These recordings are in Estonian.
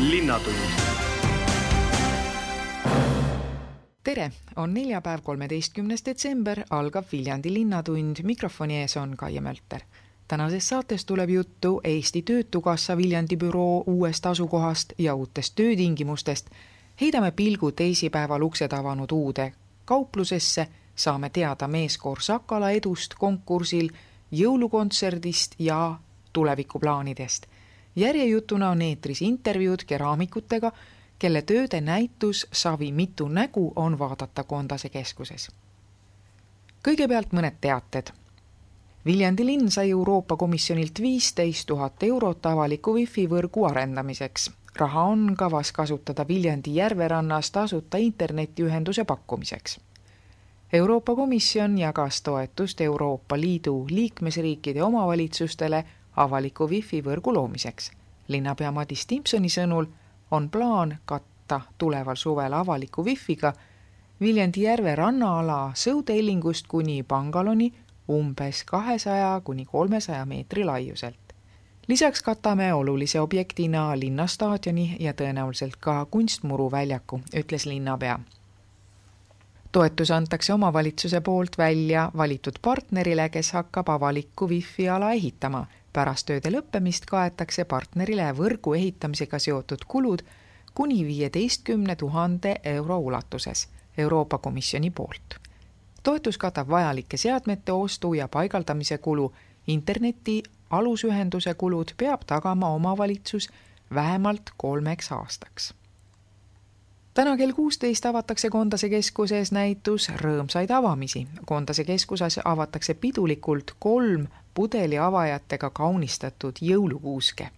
Linnatund tere, on neljapäev, kolmeteistkümnes detsember, algab Viljandi Linnatund, mikrofoni ees on Kaie Mölter. tänases saates tuleb juttu Eesti Töötukassa Viljandi büroo uuest asukohast ja uutest töötingimustest. heidame pilgu teisipäeval uksed avanud uude kauplusesse, saame teada meeskoor Sakala edust konkursil, jõulukontserdist ja tulevikuplaanidest. Järjejutuna on eetris intervjuud keraamikutega kelle tööde näitus Savi mitu nägu on vaadata Kondase keskuses. kõigepealt mõned teated. Viljandi linn sai Euroopa Komisjonilt viisteist tuhat eurot avaliku wifi võrgu arendamiseks. raha on kavas kasutada Viljandi järverannas tasuta internetiühenduse pakkumiseks. Euroopa Komisjon jagas toetust Euroopa Liidu liikmesriikide omavalitsustele avaliku wifi võrgu loomiseks. linnapea Madis Timpsoni sõnul on plaan katta tuleval suvel avaliku wifiga Viljandi järve rannaala Sõuteellingust kuni Pangaloni umbes kahesaja kuni kolmesaja meetri laiuselt. lisaks katame olulise objektina linnastaadioni ja tõenäoliselt ka kunstmuru väljaku, ütles linnapea. toetus antakse omavalitsuse poolt välja valitud partnerile, kes hakkab avalikku wifi ala ehitama pärast tööde lõppemist kaetakse partnerile võrgu ehitamisega seotud kulud kuni viieteistkümne tuhande euro ulatuses Euroopa Komisjoni poolt. toetus katab vajalike seadmete ostu ja paigaldamise kulu, interneti alusühenduse kulud peab tagama omavalitsus vähemalt kolmeks aastaks täna kell kuusteist avatakse Kondase keskuses näitus Rõõmsaid avamisi. Kondase keskuses avatakse pidulikult kolm pudeliavajatega kaunistatud jõulukuuske.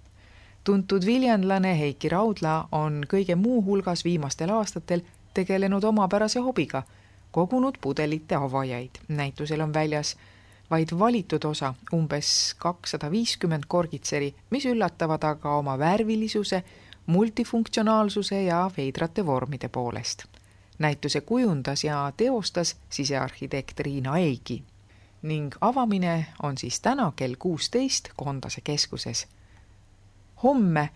tuntud viljanlane Heiki Raudla on kõige muu hulgas viimastel aastatel tegelenud omapärase hobiga, kogunud pudelite avajaid. näitusel on väljas vaid valitud osa, umbes kakssada viiskümmend korgitseri, mis üllatavad aga oma värvilisuse, multifunktsionaalsuse ja veidrate vormide poolest. näituse kujundas ja teostas sisearhitekt Riina Eigi ning avamine on siis täna kell kuusteist Kondase keskuses. homme,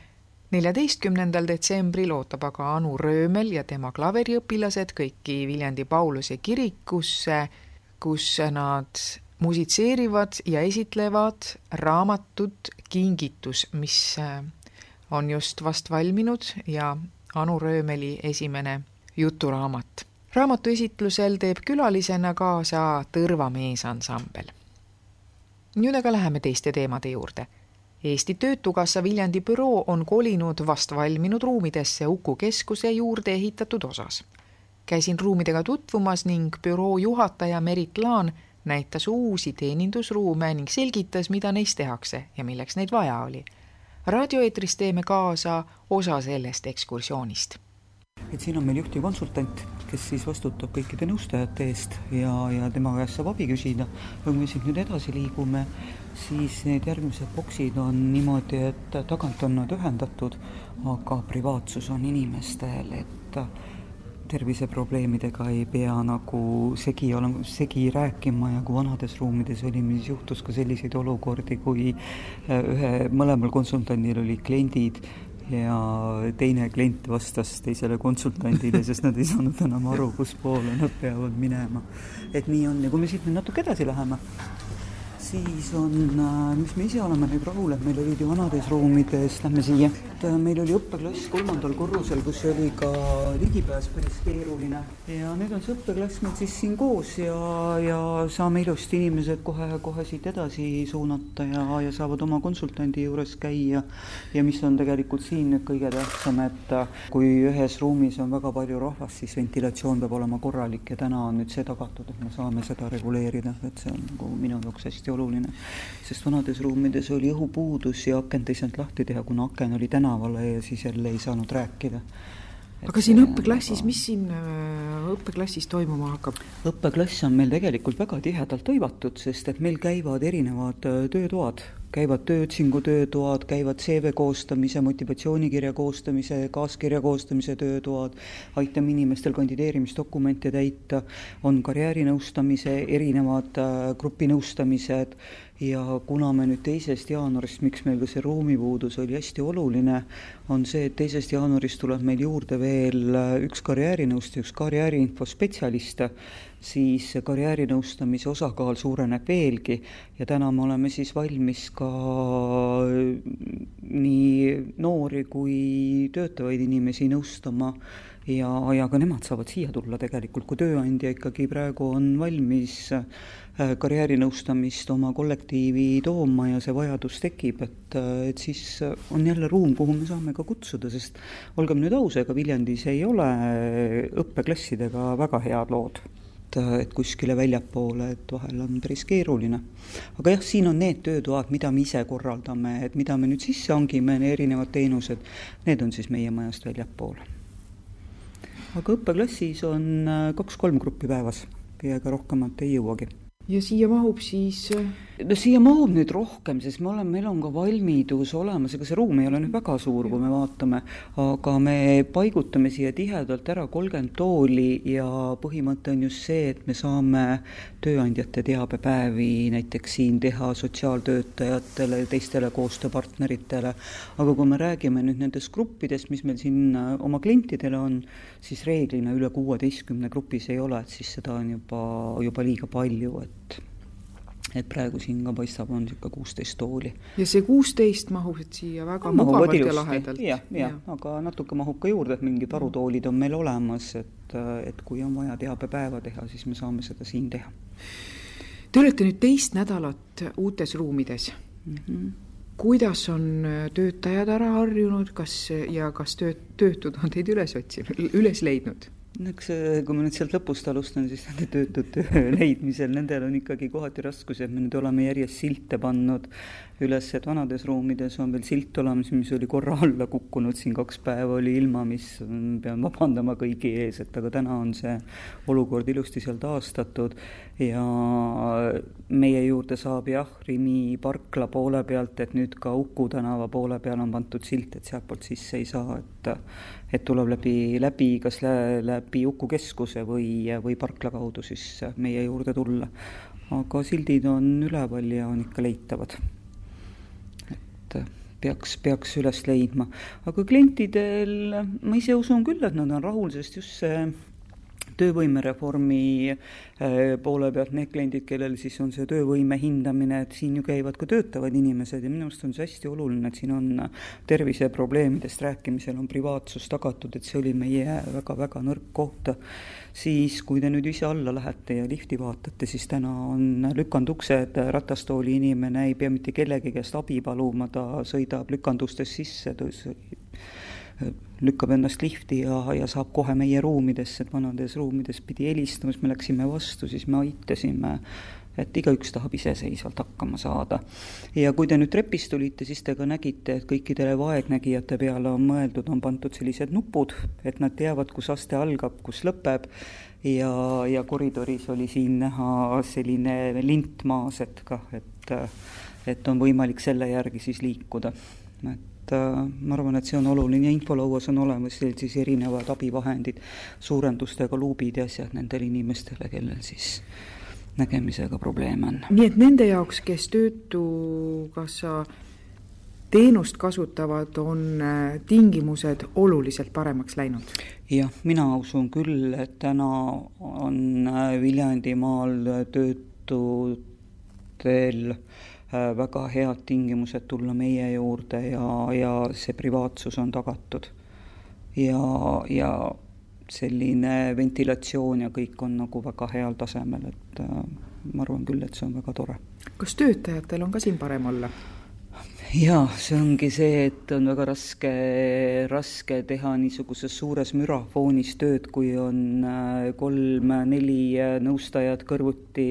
neljateistkümnendal detsembril ootab aga Anu Röömel ja tema klaveriõpilased kõiki Viljandi Pauluse kirikusse, kus nad musitseerivad ja esitlevad raamatut Kingitus, mis äh, on just vast valminud ja Anu Röömeli esimene juturaamat raamatu esitlusel teeb külalisena kaasa Tõrva meesansambel. nüüd aga läheme teiste teemade juurde. Eesti Töötukassa Viljandi büroo on kolinud vast valminud ruumidesse Uku keskuse juurde ehitatud osas. käisin ruumidega tutvumas ning büroo juhataja Merit Laan näitas uusi teenindusruume ning selgitas, mida neis tehakse ja milleks neid vaja oli. Raadioeetris teeme kaasa osa sellest ekskursioonist et siin on meil juhtivkonsultant, kes siis vastutab kõikide nõustajate eest ja, ja tema käest saab abi küsida. ja kui me siit nüüd edasi liigume, siis need järgmised boksid on niimoodi, et tagant on nad ühendatud, aga privaatsus on inimestel, et terviseprobleemidega ei pea nagu segi olema, segi rääkima ja kui vanades ruumides olime, siis juhtus ka selliseid olukordi, kui ühe, mõlemal konsultandil olid kliendid ja teine klient vastas teisele konsultandile, sest nad ei saanud enam aru, kus poole nad peavad minema. et nii on ja kui me siit nüüd natuke edasi läheme, siis on, äh, mis me ise oleme nüüd rahul, et meil olid ju vanades ruumides, lähme siia, et äh, meil oli õppeklass kolmandal korrusel, kus oli ka ligipääs päris keeruline. Ja nüüd on see õppeklass meil siis siin koos ja, ja saame ilusti inimesed kohe-kohe siit edasi suunata ja, ja saavad oma konsultandi juures käia. ja mis on tegelikult siin nüüd kõige tähtsam, et äh, kui ühes ruumis on väga palju rahvast, siis ventilatsioon peab olema korralik ja täna on nüüd see tagatud, et me saame seda reguleerida, et see on nagu minu jaoks hästi oluline, sest vanades ruumides oli õhupuudus ja akent ei saanud lahti teha, kuna aken oli tänavale ja siis jälle ei saanud rääkida Et aga siin õppeklassis, mis siin äh, õppeklassis toimuma hakkab? õppeklass on meil tegelikult väga tihedalt hõivatud, sest et meil käivad erinevad äh, töötoad, käivad tööotsingu töötoad, käivad CV koostamise, motivatsioonikirja koostamise, kaaskirja koostamise töötoad, aitame inimestel kandideerimisdokumente täita, on karjäärinõustamise, erinevad äh, grupinõustamised. Ja kuna me nüüd teisest jaanuarist, miks meil ka see ruumipuudus oli hästi oluline, on see, et teisest jaanuarist tuleb meil juurde veel üks karjäärinõustaja, üks karjääriinfo spetsialist, siis karjäärinõustamise osakaal suureneb veelgi ja täna me oleme siis valmis ka nii noori kui töötavaid inimesi nõustama ja, ja ka nemad saavad siia tulla tegelikult, kui tööandja ikkagi praegu on valmis äh, karjäärinõustamist oma kollektiivi tooma ja see vajadus tekib, et, äh, et siis on jälle ruum, kuhu me saame ka kutsuda, sest olgem nüüd aus, ega Viljandis ei ole õppeklassidega väga head lood et, et kuskile väljapoole, et vahel on päris keeruline. aga jah, siin on need töötoad, mida me ise korraldame, et mida me nüüd sisse hangime, erinevad teenused, need on siis meie majast väljapool aga õppeklassis on äh, kaks-kolm gruppi päevas ega rohkemat ei jõuagi. ja siia mahub siis äh, no siia mahub nüüd rohkem, sest me oleme, meil on ka valmidus olemas, ega see ruum ei ole nüüd väga suur, kui me vaatame, aga me paigutame siia tihedalt ära kolmkümmend tooli ja põhimõte on just see, et me saame tööandjate teabepäevi näiteks siin teha sotsiaaltöötajatele ja teistele koostööpartneritele, aga kui me räägime nüüd nendest gruppidest, mis meil siin oma klientidele on, siis reeglina üle kuueteistkümne grupis ei ole, et siis seda on juba, juba liiga palju, et et praegu siin ka paistab, on niisugune kuusteist tooli. ja see kuusteist mahub siia väga mugavalt ja lahedalt? jah, jah ja., aga natuke mahub ka juurde, et mingid varutoolid on meil olemas, et, et kui on vaja teabepäeva teha, siis me saame seda siin teha. Te olete nüüd teist nädalat uutes ruumides mm. -hmm kuidas on töötajad ära harjunud, kas ja kas tööd, töötud on teid üles otsinud, üles leidnud? Eks kui ma nüüd sealt lõpust alustan, siis nende töötute leidmisel, nendel on ikkagi kohati raskusi, et me nüüd oleme järjest silte pannud üles, et vanades ruumides on veel silt olemas, mis oli korra alla kukkunud, siin kaks päeva oli ilma, mis pean vabandama kõigi ees, et aga täna on see olukord ilusti seal taastatud ja meie juurde saab jah, Rimi parkla poole pealt, et nüüd ka Uku tänava poole peal on pandud silt, et sealtpoolt sisse ei saa, et et tuleb läbi, läbi kas läbi Uku keskuse või, või parkla kaudu siis meie juurde tulla. aga sildid on üleval ja on ikka leitavad. Peaks, peaks üles leidma, aga klientidel ma ise usun küll, et nad on rahul, sest just see töövõimereformi äh, poole pealt need kliendid, kellel siis on see töövõime hindamine, et siin ju käivad ka töötavad inimesed ja minu arust on see hästi oluline, et siin on terviseprobleemidest rääkimisel on privaatsus tagatud, et see oli meie väga-väga nõrk koht. siis, kui te nüüd ise alla lähete ja lifti vaatate, siis täna on lükanduksed, ratastooli inimene ei pea mitte kellegi käest abi paluma, ta sõidab lükandustest sisse, lükkab ennast lifti ja, ja saab kohe meie ruumidesse, et vanades ruumides pidi helistama, siis me läksime vastu, siis me aitasime, et igaüks tahab iseseisvalt hakkama saada. ja kui te nüüd trepist tulite, siis te ka nägite, et kõikidele vaegnägijate peale on mõeldud, on pandud sellised nupud, et nad teavad, kus aste algab, kus lõpeb ja, ja koridoris oli siin näha selline lint maas, et kah, et et on võimalik selle järgi siis liikuda, et et äh, ma arvan, et see on oluline, infolauas on olemas siis erinevad abivahendid, suurendustega luubid ja asjad nendele inimestele, kellel siis nägemisega probleeme on. nii et nende jaoks, kes Töötukassa teenust kasutavad, on äh, tingimused oluliselt paremaks läinud? jah, mina usun küll, et täna on äh, Viljandimaal töötutel väga head tingimused tulla meie juurde ja, ja see privaatsus on tagatud. ja, ja selline ventilatsioon ja kõik on nagu väga heal tasemel, et äh, ma arvan küll, et see on väga tore. kas töötajatel on ka siin parem olla? Jaa, see ongi see, et on väga raske, raske teha niisuguses suures mürafoonis tööd, kui on äh, kolm-neli äh, nõustajat kõrvuti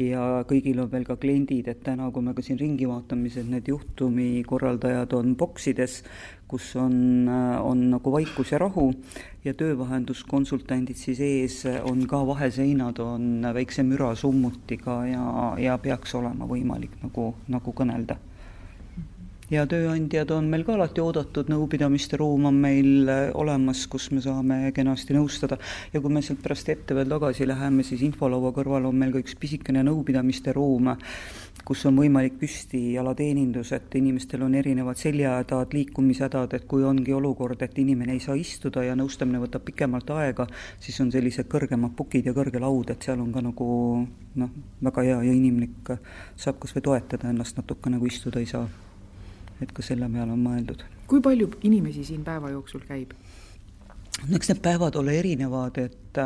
ja kõigil on veel ka kliendid, et täna, kui me ka siin ringi vaatame, siis need juhtumikorraldajad on boksides, kus on, äh, on nagu vaikus ja rahu ja töövahenduskonsultandid siis ees on ka vaheseinad, on väikse mürasummutiga ja, ja peaks olema võimalik nagu, nagu kõnelda ja tööandjad on meil ka alati oodatud, nõupidamiste ruum on meil äh, olemas, kus me saame kenasti nõustada ja kui me sealt pärast ette veel tagasi läheme, siis infolaua kõrval on meil ka üks pisikene nõupidamiste ruum, kus on võimalik püstijalateenindus, et inimestel on erinevad seljahädad, liikumishädad, et kui ongi olukord, et inimene ei saa istuda ja nõustamine võtab pikemalt aega, siis on sellised kõrgemad pukid ja kõrge laud, et seal on ka nagu noh, väga hea ja inimlik, saab kas või toetada ennast natuke, nagu istuda ei saa. Et ka selle peale on mõeldud. kui palju inimesi siin päeva jooksul käib? no eks need päevad ole erinevad, et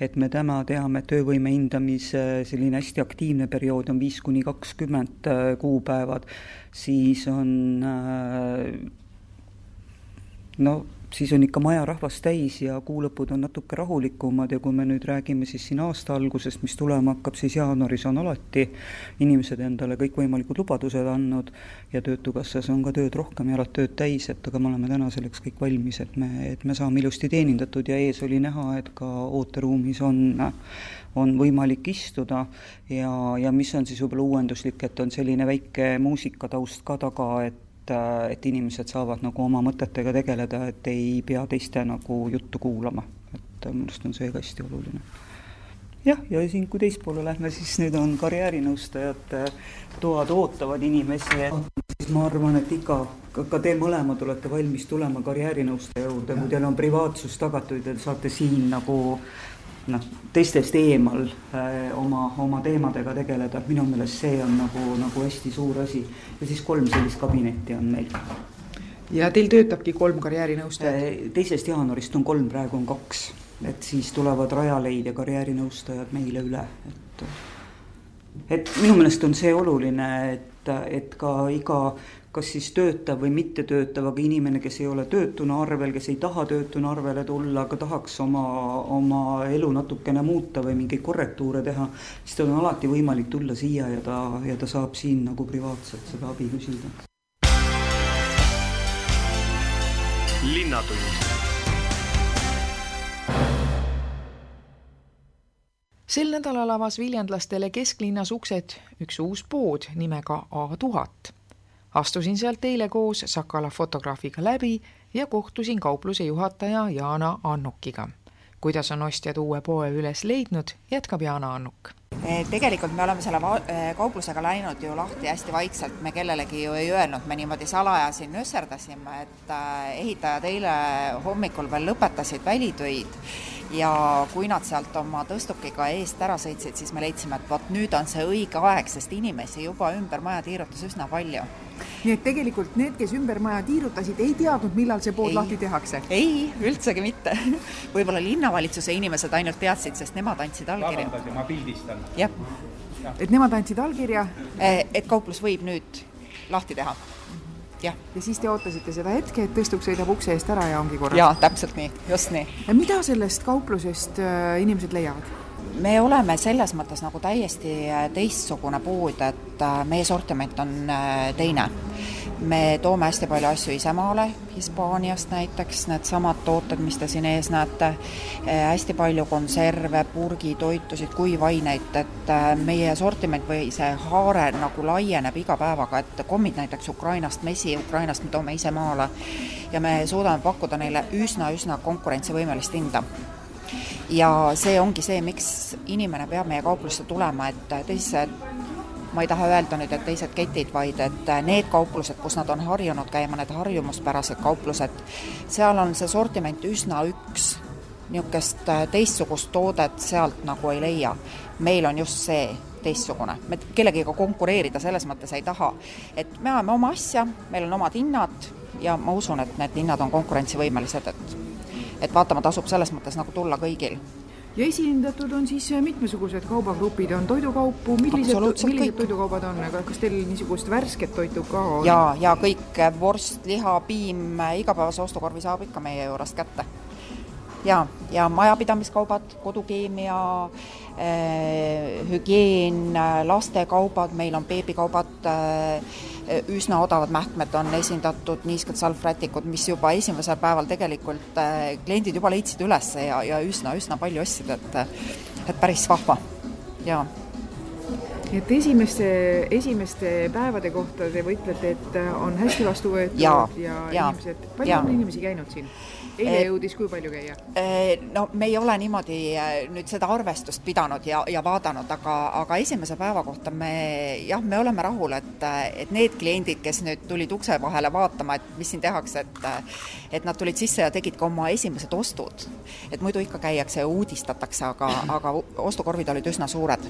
et me täna teame, et töövõime hindamise selline hästi aktiivne periood on viis kuni kakskümmend äh, kuupäevad, siis on äh, no siis on ikka maja rahvast täis ja kuulõpud on natuke rahulikumad ja kui me nüüd räägime siis siin aasta algusest, mis tulema hakkab, siis jaanuaris on alati inimesed endale kõikvõimalikud lubadused andnud ja Töötukassas on ka tööd rohkem ja elad tööd täis, et aga me oleme täna selleks kõik valmis, et me, et me saame ilusti teenindatud ja ees oli näha, et ka ooteruumis on on võimalik istuda ja, ja mis on siis võib-olla uuenduslik, et on selline väike muusikataust ka taga, et et, et inimesed saavad nagu oma mõtetega tegeleda, et ei pea teiste nagu juttu kuulama, et minu arust on see ka hästi oluline. jah, ja siin, kui teispoole lähme, siis nüüd on karjäärinõustajate toad ootavad inimesi, siis ma arvan, et iga, ka te mõlemad olete valmis tulema karjäärinõustaja juurde, kui teil on privaatsus tagatud ja te saate siin nagu noh, teistest eemal äh, oma, oma teemadega tegeleda, minu meelest see on nagu, nagu hästi suur asi. ja siis kolm sellist kabinetti on meil. ja teil töötabki kolm karjäärinõustajat? Äh, teisest jaanuarist on kolm, praegu on kaks, et siis tulevad Rajaleid ja karjäärinõustajad meile üle, et et minu meelest on see oluline, et, et ka iga kas siis töötav või mittetöötav, aga inimene, kes ei ole töötuna arvel, kes ei taha töötuna arvele tulla, aga tahaks oma, oma elu natukene muuta või mingeid korrektuure teha, siis tal on alati võimalik tulla siia ja ta, ja ta saab siin nagu privaatselt seda abi küsida. linnatund sel nädalal avas viljandlastele kesklinnas uksed üks uus pood nimega A tuhat astusin sealt eile koos Sakala fotograafiga läbi ja kohtusin kaupluse juhataja Jana Annukiga. kuidas on ostjad uue poe üles leidnud, jätkab Jana Annuk. Eh, tegelikult me oleme selle eh, kauplusega läinud ju lahti hästi vaikselt, me kellelegi ju ei öelnud, me niimoodi salaja siin nösserdasime, et äh, ehitajad eile hommikul veel lõpetasid välitöid ja kui nad sealt oma tõstukiga eest ära sõitsid, siis me leidsime, et vot nüüd on see õige aeg, sest inimesi juba ümber maja tiirutas üsna palju nii et tegelikult need, kes ümber maja tiirutasid, ei teadnud, millal see pood ei, lahti tehakse? ei, üldsegi mitte. võib-olla linnavalitsuse inimesed ainult teadsid, sest nemad andsid allkirja. vabandage, ma pildistan. jah ja.. et nemad andsid allkirja? Eh, et kauplus võib nüüd lahti teha jah. ja siis te ootasite seda hetke, et tõstuk sõidab ukse eest ära ja ongi korras? jaa, täpselt nii, just nii. mida sellest kauplusest äh, inimesed leiavad? me oleme selles mõttes nagu täiesti äh, teistsugune pood, et äh, meie sortiment on teine. Me toome hästi palju asju isemaale, Hispaaniast näiteks, needsamad tooted, mis te siin ees näete, hästi palju konserve, purgitoitusid, kuivaineid, et meie sortiment või see haare nagu laieneb iga päevaga, et kommid näiteks Ukrainast, mesi Ukrainast me toome ise maale ja me suudame pakkuda neile üsna-üsna konkurentsivõimelist hinda. Ja see ongi see, miks inimene peab meie kauplusse tulema, et teised ma ei taha öelda nüüd, et teised ketid, vaid et need kauplused, kus nad on harjunud käima, need harjumuspärased kauplused, seal on see sortiment üsna üks, niisugust teistsugust toodet sealt nagu ei leia. meil on just see teistsugune, me kellegiga konkureerida selles mõttes ei taha. et me ajame oma asja, meil on omad hinnad ja ma usun, et need hinnad on konkurentsivõimelised, et et vaatama tasub selles mõttes nagu tulla kõigil ja esindatud on siis mitmesugused kaubagrupid, on toidukaupu, millised, millised kõik. toidukaubad on, aga kas teil niisugust värsket toitu ka on? jaa, ja kõik vorst, liha, piim, igapäevase ostukorvi saab ikka meie juurest kätte. Ja, ja majapidamiskaubad, kodukeemia äh,, hügieen, lastekaubad, meil on beebikaubad äh,, üsna odavad mähkmed on esindatud, niisked salvrätikud, mis juba esimesel päeval tegelikult äh, kliendid juba leidsid üles ja, ja üsna, üsna palju ostsid, et et päris vahva, jaa. et esimeste, esimeste päevade kohta te võitlete, et on hästi vastu võetud ja, ja, ja inimesed, palju ja. on inimesi käinud siin? Eile Eh, jõudis kui palju käia? No me ei ole niimoodi eh, nüüd seda arvestust pidanud ja, ja vaadanud, aga, aga esimese päeva kohta me jah, me oleme rahul, et, et need kliendid, kes nüüd tulid ukse vahele vaatama, et mis siin tehakse, et et nad tulid sisse ja tegid ka oma esimesed ostud. et muidu ikka käiakse ja uudistatakse, aga, aga ostukorvid olid üsna suured.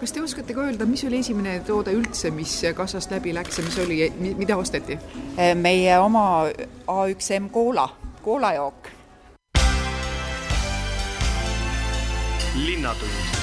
kas te oskate ka öelda, mis oli esimene toode üldse, mis kassast läbi läks ja mis oli, mida osteti? Eh, meie oma A1M Coola, koolajook. linnatund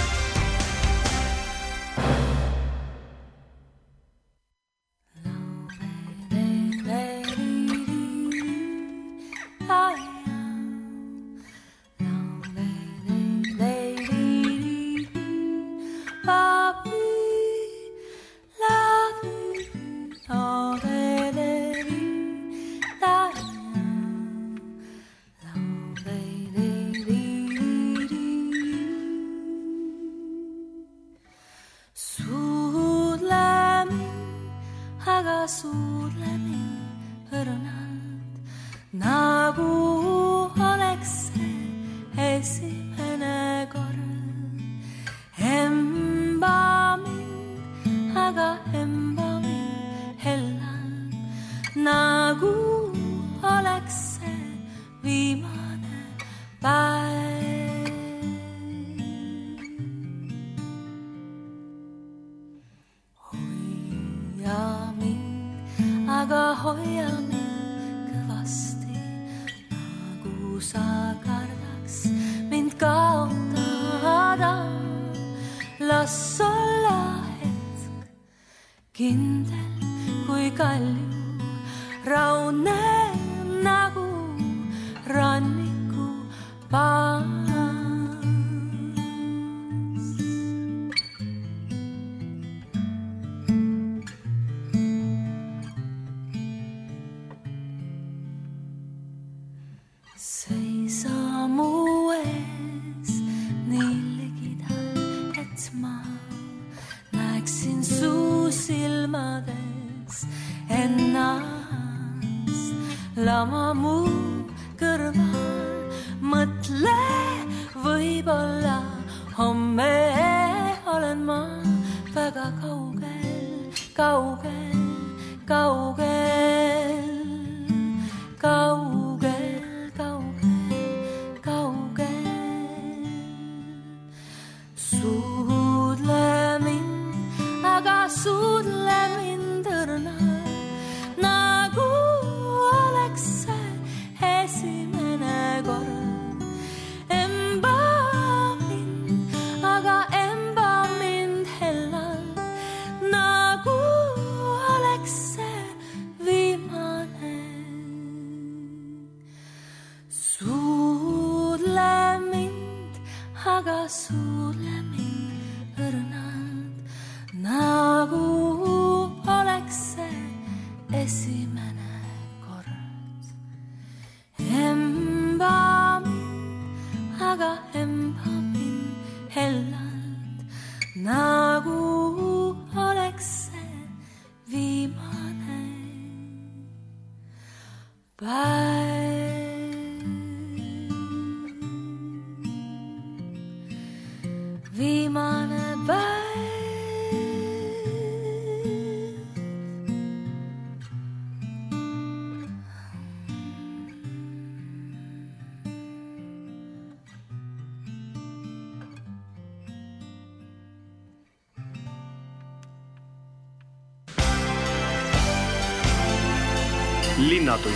linnatund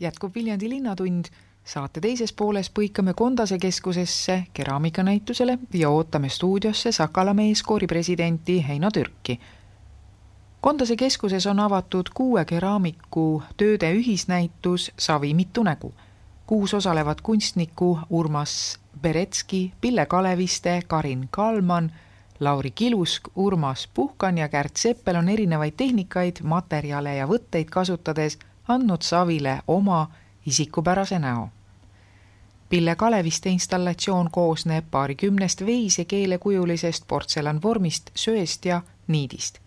jätkub Viljandi Linnatund. saate teises pooles põikame Kondase keskusesse keraamikanäitusele ja ootame stuudiosse Sakala meeskoori presidenti Heino Türki. Kondase keskuses on avatud kuue keraamiku tööde ühisnäitus Savi mitu nägu. kuus osalevat kunstnikku Urmas Beretski, Pille Kaleviste, Karin Kalman Lauri Kilusk, Urmas Puhkan ja Kärt Seppel on erinevaid tehnikaid, materjale ja võtteid kasutades andnud savile oma isikupärase näo. Pille Kaleviste installatsioon koosneb paarikümnest veise keelekujulisest portselanvormist, söest ja niidist.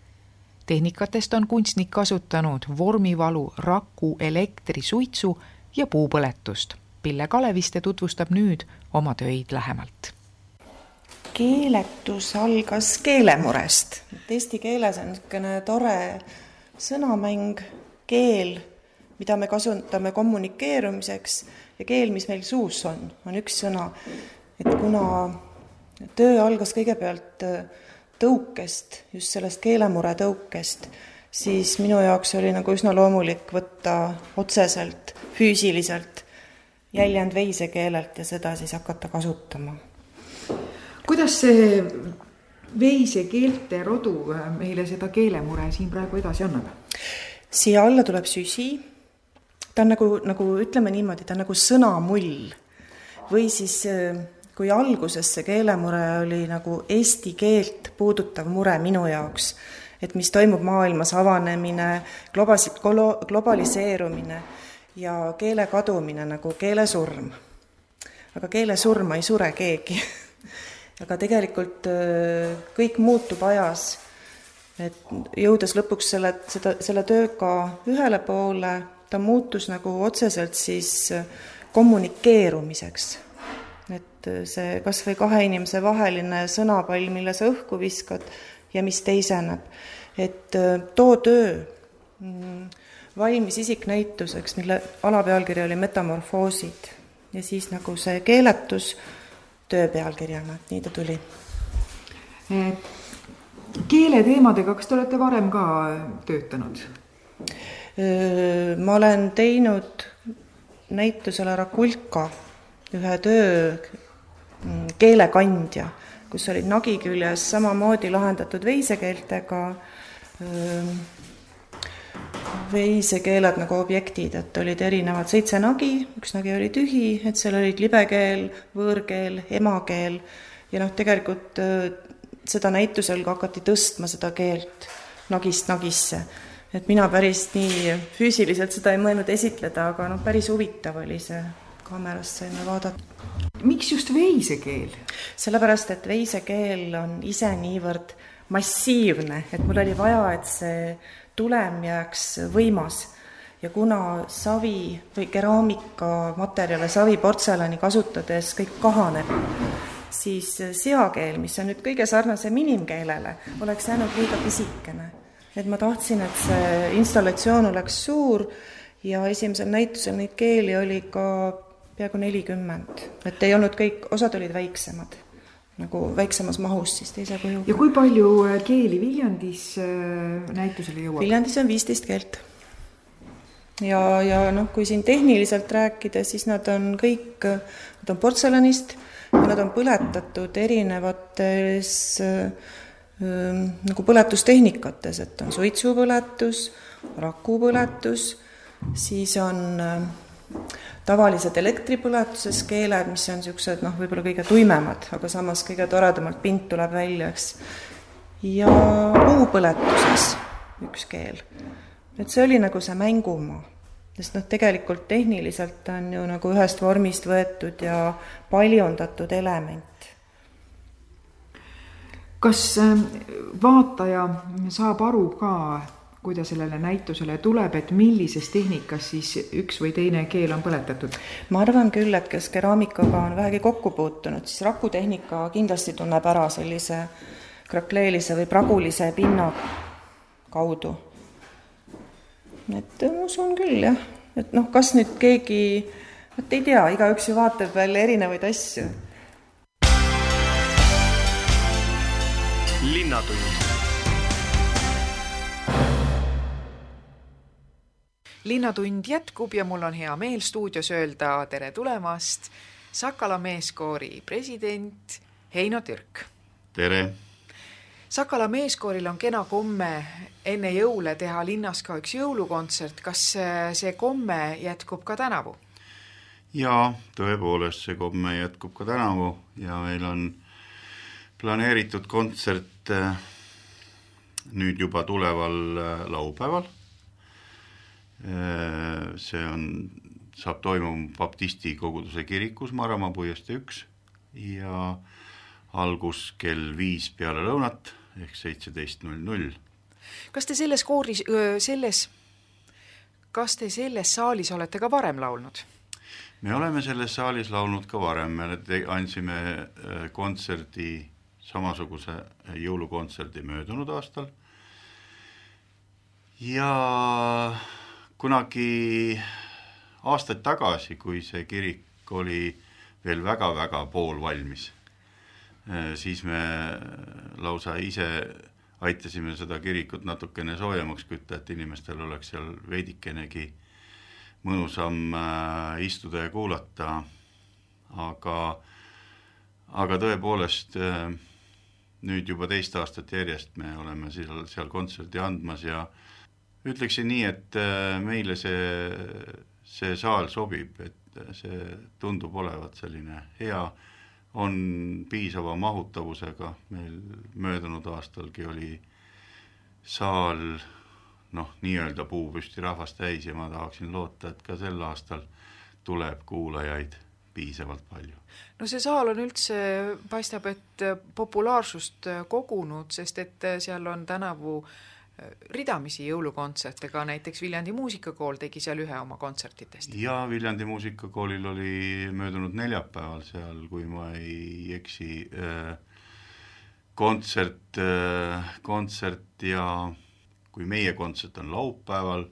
tehnikatest on kunstnik kasutanud vormivalu, raku, elektri, suitsu ja puupõletust. Pille Kaleviste tutvustab nüüd oma töid lähemalt. Keeletus algas keelemurest, et eesti keeles on niisugune tore sõnamäng, keel, mida me kasutame kommunikeerumiseks ja keel, mis meil suus on, on üks sõna. et kuna töö algas kõigepealt äh, tõukest, just sellest keelemure tõukest, siis minu jaoks oli nagu üsna loomulik võtta otseselt, füüsiliselt jäljend veisekeelelt ja seda siis hakata kasutama. Kuidas see veisekeelte rodu äh, meile seda keelemure siin praegu edasi annab? siia alla tuleb süsi ta on nagu, nagu ütleme niimoodi, ta on nagu sõnamull. või siis kui alguses see keelemure oli nagu eesti keelt puudutav mure minu jaoks, et mis toimub maailmas, avanemine, globas-, globaliseerumine ja keele kadumine nagu keelesurm. aga keelesurma ei sure keegi aga tegelikult kõik muutub ajas, et jõudes lõpuks selle, seda, selle tööga ühele poole, ta muutus nagu otseselt siis äh, kommunikeerumiseks. et äh, see kas või kahe inimese vaheline sõnapall, mille sa õhku viskad ja mis teiseneb, et äh, too töö mm, valmis isiknäituseks, mille alapealkiri oli Metamorfoosid. Ja siis nagu see keeletus töö pealkirjana, nii ta tuli. keeleteemadega, kas te olete varem ka töötanud? ma olen teinud näitusele Rakulka ühe töö mm, keelekandja, kus olid nagi küljes samamoodi lahendatud veisekeeltega veisekeeled nagu objektid, et olid erinevad seitse nagi, üks nagi oli tühi, et seal olid libekeel, võõrkeel, emakeel ja noh, tegelikult seda näitusel ka hakati tõstma, seda keelt nagist nagisse et mina päris nii füüsiliselt seda ei mõelnud esitleda, aga noh, päris huvitav oli see, kaamerast saime vaadata. miks just veisekeel? sellepärast, et veisekeel on ise niivõrd massiivne, et mul oli vaja, et see tulem jääks võimas. Ja kuna savi või keraamikamaterjale, savi, portselani kasutades kõik kahaneb, siis seakeel, mis on nüüd kõige sarnasem inimkeelele, oleks jäänud liiga pisikene. Et ma tahtsin, et see installatsioon oleks suur ja esimesel näitusel neid keeli oli ka peaaegu nelikümmend, et ei olnud kõik, osad olid väiksemad, nagu väiksemas mahus siis teise kuju. ja kui palju äh, keeli Viljandis äh, näitusele jõuab? Viljandis on viisteist keelt. ja, ja noh, kui siin tehniliselt rääkida, siis nad on kõik, nad on portselanist ja nad on põletatud erinevates äh, nagu põletustehnikutes, et on suitsupõletus, rakupõletus, siis on tavalised elektripõletuses keeled, mis on niisugused noh, võib-olla kõige tuimemad, aga samas kõige toredamalt pind tuleb välja, eks. ja puupõletuses üks keel. et see oli nagu see mängumaa, sest noh, tegelikult tehniliselt on ju nagu ühest vormist võetud ja paljundatud element kas ähm, vaataja saab aru ka, kui ta sellele näitusele tuleb, et millises tehnikas siis üks või teine keel on põletatud? ma arvan küll, et kes keraamikaga on vähegi kokku puutunud, siis rakutehnika kindlasti tunneb ära sellise krakleelise või pragulise pinna kaudu. et ma usun küll jah, et noh, kas nüüd keegi, vot ei tea, igaüks ju vaatab veel erinevaid asju linnatund. Linnatund jätkub ja mul on hea meel stuudios öelda tere tulemast Sakala meeskoori president Heino Türk. tere! Sakala meeskooril on kena komme enne jõule teha linnas ka üks jõulukontsert, kas see komme jätkub ka tänavu? jaa, tõepoolest, see komme jätkub ka tänavu ja meil on planeeritud kontsert äh, nüüd juba tuleval äh, laupäeval. Äh, see on saab toimuma baptisti koguduse kirikus Maramaa puiestee üks ja algus kell viis peale lõunat ehk seitseteist null null. kas te selles kooris, selles, kas te selles saalis olete ka varem laulnud? me oleme selles saalis laulnud ka varem, me te-, andsime kontserdi, samasuguse jõulukontserdi möödunud aastal ja kunagi aastaid tagasi, kui see kirik oli veel väga-väga poolvalmis, eh, siis me lausa ise aitasime seda kirikut natukene soojemaks kütta, et inimestel oleks seal veidikenegi mõnusam eh, istuda ja kuulata, aga, aga tõepoolest eh, nüüd juba teist aastat järjest me oleme seal, seal kontserdi andmas ja ütleksin nii, et meile see, see saal sobib, et see tundub olevat selline hea, on piisava mahutavusega, meil möödunud aastalgi oli saal noh, nii-öelda puupüsti rahvast täis ja ma tahaksin loota, et ka sel aastal tuleb kuulajaid piisavalt palju. no see saal on üldse, paistab, et populaarsust kogunud, sest et seal on tänavu äh, ridamisi jõulukontserte, ka näiteks Viljandi Muusikakool tegi seal ühe oma kontsertidest. jaa, Viljandi Muusikakoolil oli möödunud neljapäeval seal, kui ma ei eksi, äh, kontsert, äh, kontsert ja kui meie kontsert on laupäeval,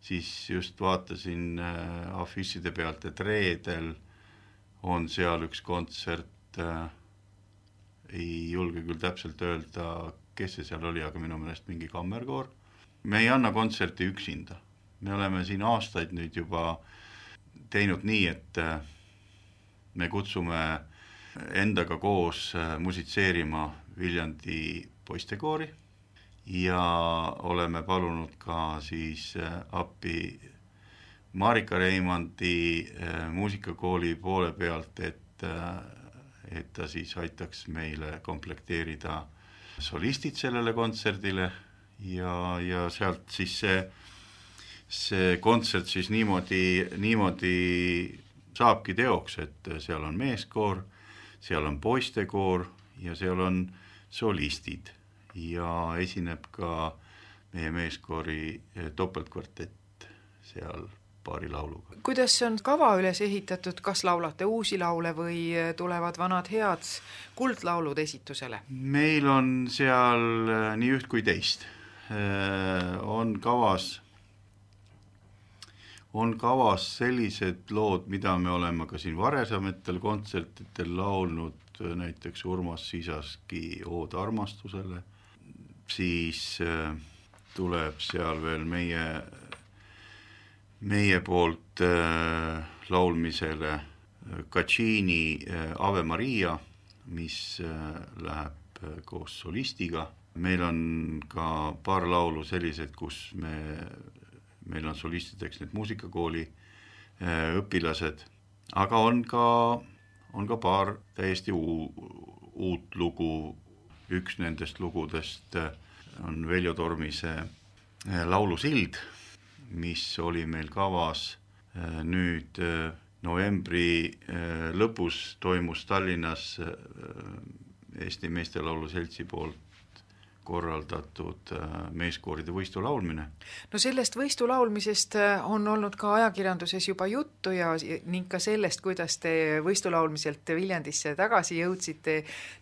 siis just vaatasin äh, afišide pealt, et reedel on seal üks kontsert, ei julge küll täpselt öelda, kes see seal oli, aga minu meelest mingi kammerkoor. me ei anna kontserti üksinda, me oleme siin aastaid nüüd juba teinud nii, et äh, me kutsume endaga koos äh, musitseerima Viljandi poistekoori ja oleme palunud ka siis äh, appi Marika Reimandi muusikakooli poole pealt, et, et ta siis aitaks meile komplekteerida solistid sellele kontserdile ja, ja sealt siis see, see kontsert siis niimoodi, niimoodi saabki teoks, et seal on meeskoor, seal on poistekoor ja seal on solistid. Ja esineb ka meie meeskoori topeltkvartett seal paari lauluga. kuidas on kava üles ehitatud, kas laulate uusi laule või tulevad vanad head kuldlaulud esitusele? meil on seal äh, nii üht kui teist. Äh, on kavas, on kavas sellised lood, mida me oleme ka siin varasematel kontsertidel laulnud, näiteks Urmas Sisaski Ood armastusele, siis äh, tuleb seal veel meie meie poolt äh, laulmisele Caccini äh, Ave Maria, mis äh, läheb äh, koos solistiga, meil on ka paar laulu sellised, kus me, meil on solistideks need muusikakooli äh, õpilased, aga on ka, on ka paar täiesti uu, uut lugu, üks nendest lugudest äh, on Veljo Tormise äh, laulusild mis oli meil kavas äh, nüüd äh, novembri äh, lõpus toimus Tallinnas Eesti Meestelaulu Seltsi poolt korraldatud meeskooride võistu laulmine. no sellest võistu laulmisest on olnud ka ajakirjanduses juba juttu ja ning ka sellest, kuidas te võistu laulmiselt Viljandisse tagasi jõudsite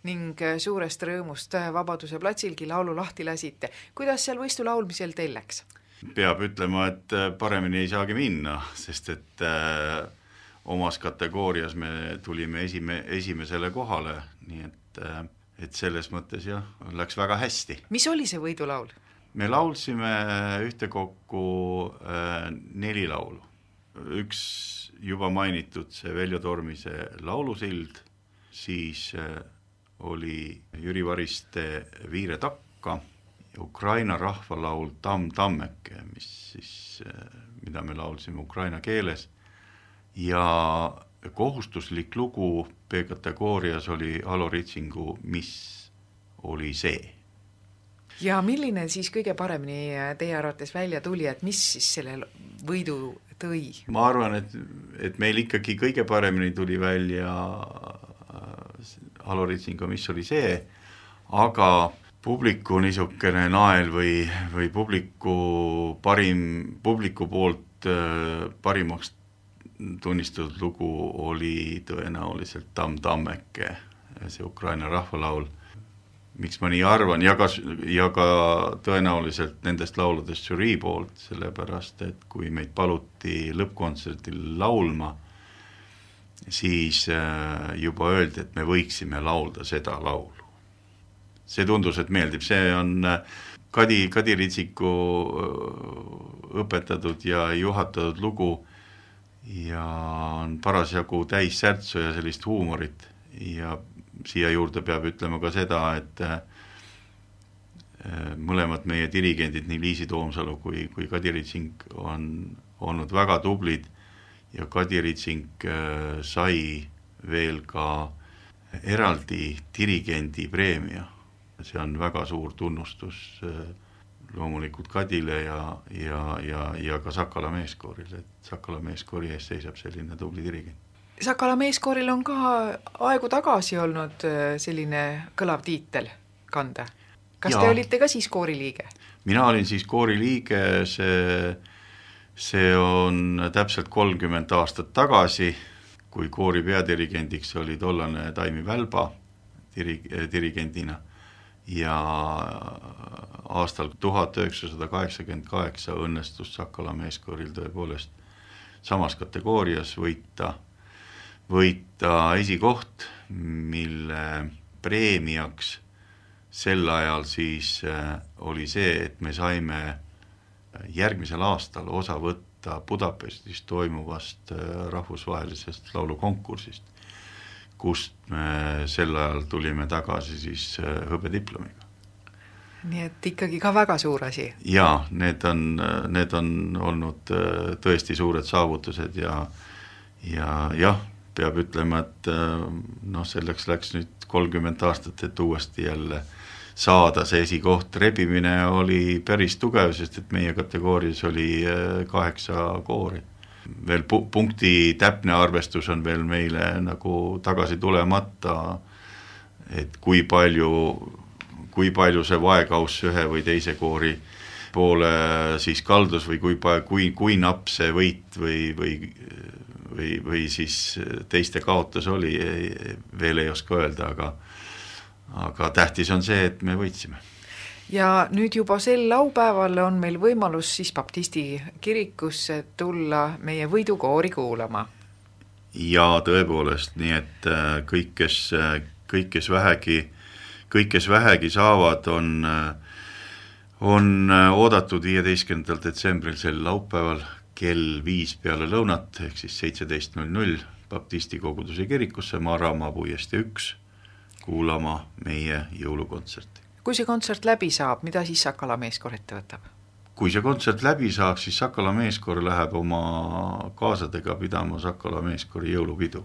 ning suurest rõõmust Vabaduse platsilgi laulu lahti lasite. kuidas seal võistu laulmisel teil läks? Peab ütlema, et äh, paremini ei saagi minna, sest et äh, omas kategoorias me tulime esime, esimesele kohale, nii et äh, et selles mõttes jah, läks väga hästi. mis oli see võidulaul? me laulsime ühtekokku äh, neli laulu. üks juba mainitud, see Veljo Tormise laulusild, siis äh, oli Jüri Variste Viire takka Ukraina rahvalaul Tamm tammeke, mis siis, mida me laulsime ukraina keeles ja kohustuslik lugu B-kategoorias oli Alo Ritsingu Mis oli see? ja milline siis kõige paremini teie arvates välja tuli, et mis siis selle võidu tõi? ma arvan, et, et meil ikkagi kõige paremini tuli välja Alo Ritsinga Mis oli see, aga publiku niisugune nael või, või publiku parim, publiku poolt äh, parimaks tunnistatud lugu oli tõenäoliselt Tamm Tammeke, see Ukraina rahvalaul. miks ma nii arvan ja ka, ja ka tõenäoliselt nendest lauludest žürii poolt, sellepärast et kui meid paluti lõppkontserdil laulma, siis äh, juba öeldi, et me võiksime laulda seda laulu see tundus, et meeldib, see on äh, Kadi, Kadi Ritsiku äh, õpetatud ja juhatatud lugu ja on parasjagu täis särtsu ja sellist huumorit. Ja siia juurde peab ütlema ka seda, et äh, mõlemad meie dirigendid, nii Liisi Toomsalu kui, kui Kadi Ritsing on olnud väga tublid ja Kadi Ritsing sai veel ka eraldi dirigendi preemia see on väga suur tunnustus äh, loomulikult Kadile ja, ja, ja, ja ka Sakala meeskoorile, et Sakala meeskoori ees seisab selline tubli dirigent. Sakala meeskooril on ka aegu tagasi olnud äh, selline kõlav tiitel kanda. kas ja. te olite ka siis koori liige? mina olin siis koori liige, see, see on täpselt kolmkümmend aastat tagasi, kui koori peadirigendiks oli tollane Taimi Välba diri-, dirigendina ja aastal tuhat üheksasada kaheksakümmend kaheksa õnnestus Sakala meeskooril tõepoolest samas kategoorias võita, võita esikoht, mille preemiaks sel ajal siis äh, oli see, et me saime järgmisel aastal osa võtta Budapestis toimuvast äh, rahvusvahelisest laulukonkursist kust me sel ajal tulime tagasi siis äh, hõbediplomiga. nii et ikkagi ka väga suur asi? jaa, need on, need on olnud äh, tõesti suured saavutused ja ja jah, peab ütlema, et äh, noh, selleks läks nüüd kolmkümmend aastat, et uuesti jälle saada see esikoht, rebimine oli päris tugev, sest et meie kategoorias oli kaheksa koori veel pu-, punkti täpne arvestus on veel meile nagu tagasi tulemata, et kui palju, kui palju see vaekauss ühe või teise koori poole siis kaldus või kui pa-, kui, kui napp see võit või, või või, või siis teiste kaotus oli, veel ei oska öelda, aga aga tähtis on see, et me võitsime ja nüüd juba sel laupäeval on meil võimalus siis baptisti kirikusse tulla meie võidukoori kuulama. jaa, tõepoolest, nii et äh, kõik, kes, äh, kõik, kes vähegi, kõik, kes vähegi saavad, on, äh, on oodatud viieteistkümnendal detsembril sel laupäeval kell viis peale lõunat, ehk siis seitseteist null null baptisti koguduse kirikusse Maaramaa puiestee üks kuulama meie jõulukontserti kui see kontsert läbi saab, mida siis Sakala meeskoor ette võtab? kui see kontsert läbi saab, siis Sakala meeskoor läheb oma kaasadega pidama Sakala meeskoori jõulupidu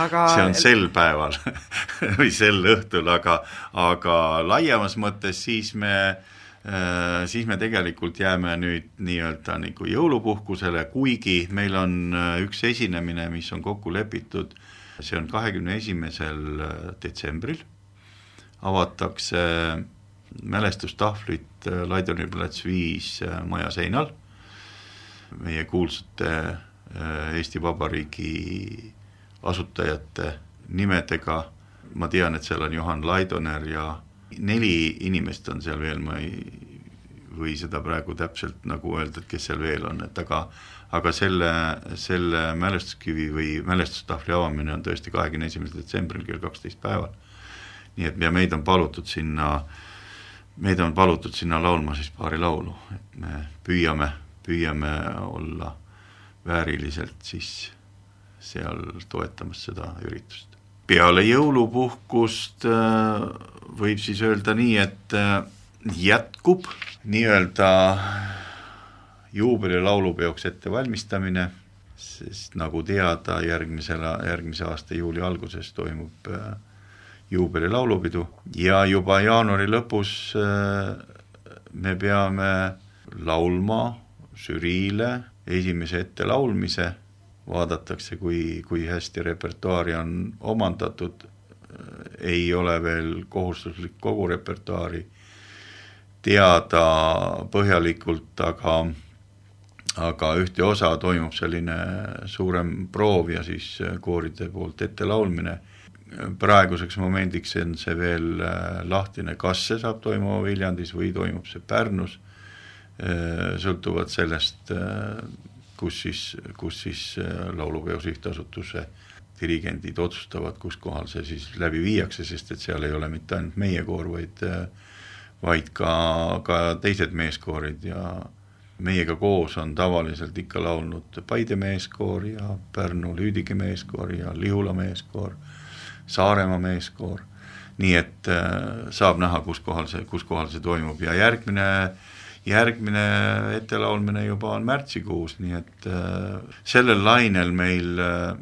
aga see on sel päeval või sel õhtul, aga, aga laiemas mõttes siis me äh, siis me tegelikult jääme nüüd nii-öelda nagu jõulupuhkusele, kuigi meil on äh, üks esinemine, mis on kokku lepitud, see on kahekümne esimesel äh, detsembril avatakse mälestustahvlit äh, Laidoni plats viis äh, maja seinal, meie kuulsate äh, Eesti Vabariigi asutajate nimedega, ma tean, et seal on Johan Laidoner ja neli inimest on seal veel, ma ei või seda praegu täpselt nagu öelda, et kes seal veel on, et aga aga selle, selle mälestuskivi või mälestustahvli avamine on tõesti kahekümne esimesel detsembril kell kaksteist päeval nii et ja meid on palutud sinna, meid on palutud sinna laulma siis paari laulu, et me püüame, püüame olla vääriliselt siis seal toetamas seda üritust. peale jõulupuhkust äh, võib siis öelda nii, et äh, jätkub nii-öelda juubelilaulupeoks ettevalmistamine, sest nagu teada, järgmisel, järgmise aasta juuli alguses toimub äh, juubelilaulupidu. Ja juba jaanuari lõpus äh, me peame laulma žüriile. Esimese ettelaulmise, vaadatakse, kui, kui hästi repertuaari on omandatud, ei ole veel kohustuslik kogu repertuaari teada põhjalikult, aga aga ühte osa toimub selline suurem proov ja siis kooride poolt ettelaulmine. Praeguseks momendiks on see veel äh, lahtine, kas see saab toimuma Viljandis või toimub see Pärnus, äh, sõltuvalt sellest, äh, kus siis, kus siis Laulupeo Sihtasutuse dirigendid otsustavad, kus kohal see siis läbi viiakse, sest et seal ei ole mitte ainult meie koor, vaid vaid ka, ka teised meeskoorid ja meiega koos on tavaliselt ikka laulnud Paide meeskoor ja Pärnu Lüüdike meeskoor ja Lihula meeskoor, Saaremaa meeskoor, nii et äh, saab näha, kus kohal see, kus kohal see toimub. Ja järgmine järgmine ettelaulmine juba on märtsikuus, nii et äh, sellel lainel meil äh,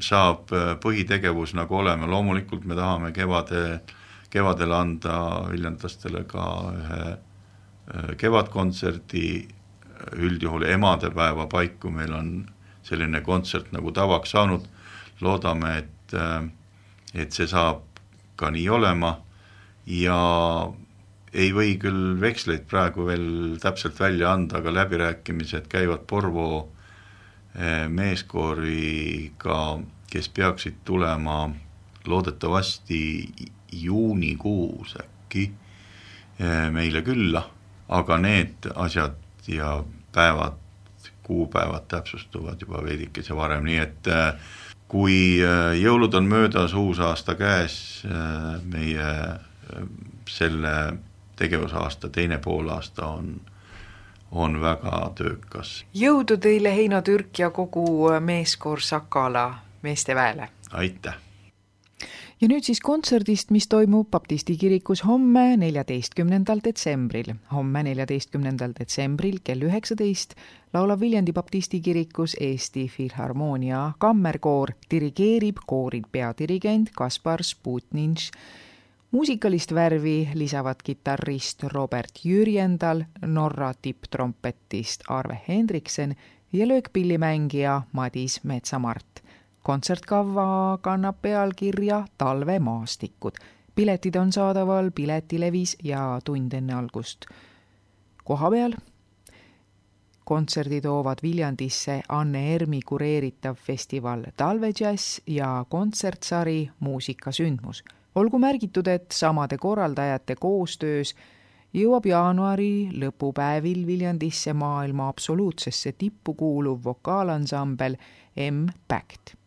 saab äh, põhitegevus nagu olema, loomulikult me tahame kevade, kevadel anda viljandlastele ka ühe Äh, kevadkontserdi, üldjuhul emadepäeva paiku meil on selline kontsert nagu tavaks saanud, loodame, et, äh, et see saab ka nii olema. Ja ei või küll veksleid praegu veel täpselt välja anda, aga läbirääkimised käivad Porvo meeskooriga, kes peaksid tulema loodetavasti juunikuus äkki meile külla. Aga need asjad ja päevad, kuupäevad täpsustuvad juba veidikese varem, nii et äh, kui äh, jõulud on möödas, uus aasta käes, äh, meie selle tegevusaasta teine poolaasta on, on väga töökas. jõudu teile, Heino Türk ja kogu meeskoor Sakala meesteväele! aitäh! Ja nüüd siis kontserdist, mis toimub baptisti kirikus homme, neljateistkümnendal detsembril. homme, neljateistkümnendal detsembril kell üheksateist laulab Viljandi baptisti kirikus Eesti Filharmoonia kammerkoor, dirigeerib koori peadirigent Kaspar Sputninš. muusikalist värvi lisavad kitarrist Robert Jürjendal, Norra tipptrompetist Arve Hendriksen ja löökpillimängija Madis Metsamart kontsertkava kannab pealkirja Talvemaastikud. piletid on saadaval Piletilevis ja tund enne algust koha peal. kontserdi toovad Viljandisse Anne Ermi kureeritav festival Talvedžäss ja kontsertsari Muusikasündmus. olgu märgitud, et samade korraldajate koostöös jõuab jaanuari lõpupäevil Viljandisse maailma absoluutsesse tippu kuuluv vokaalansambel M-Pact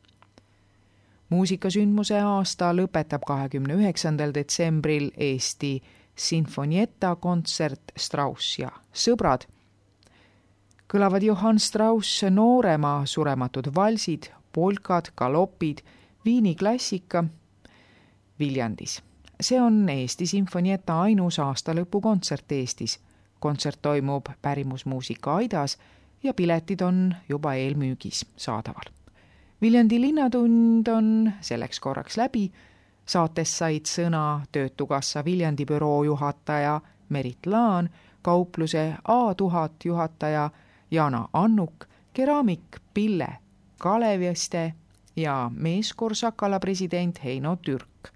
muusikasündmuse aasta lõpetab kahekümne üheksandal detsembril Eesti Sinfonietta kontsert Strauss ja sõbrad. kõlavad Johann Strauss noorema surematud valsid, polkad, galopid, Viini klassika Viljandis. see on Eesti Sinfonietta ainus aastalõpukontsert Eestis. kontsert toimub Pärimusmuusika aidas ja piletid on juba eelmüügis saadaval Viljandi linnatund on selleks korraks läbi. saates said sõna Töötukassa Viljandi büroo juhataja Merit Laan, kaupluse A tuhat juhataja Jana Annuk, keraamik Pille Kaleviste ja meeskoor Sakala president Heino Türk.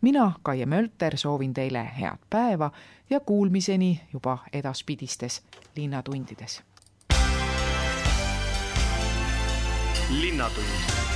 mina, Kaie Mölter, soovin teile head päeva ja kuulmiseni juba edaspidistes linnatundides linnatund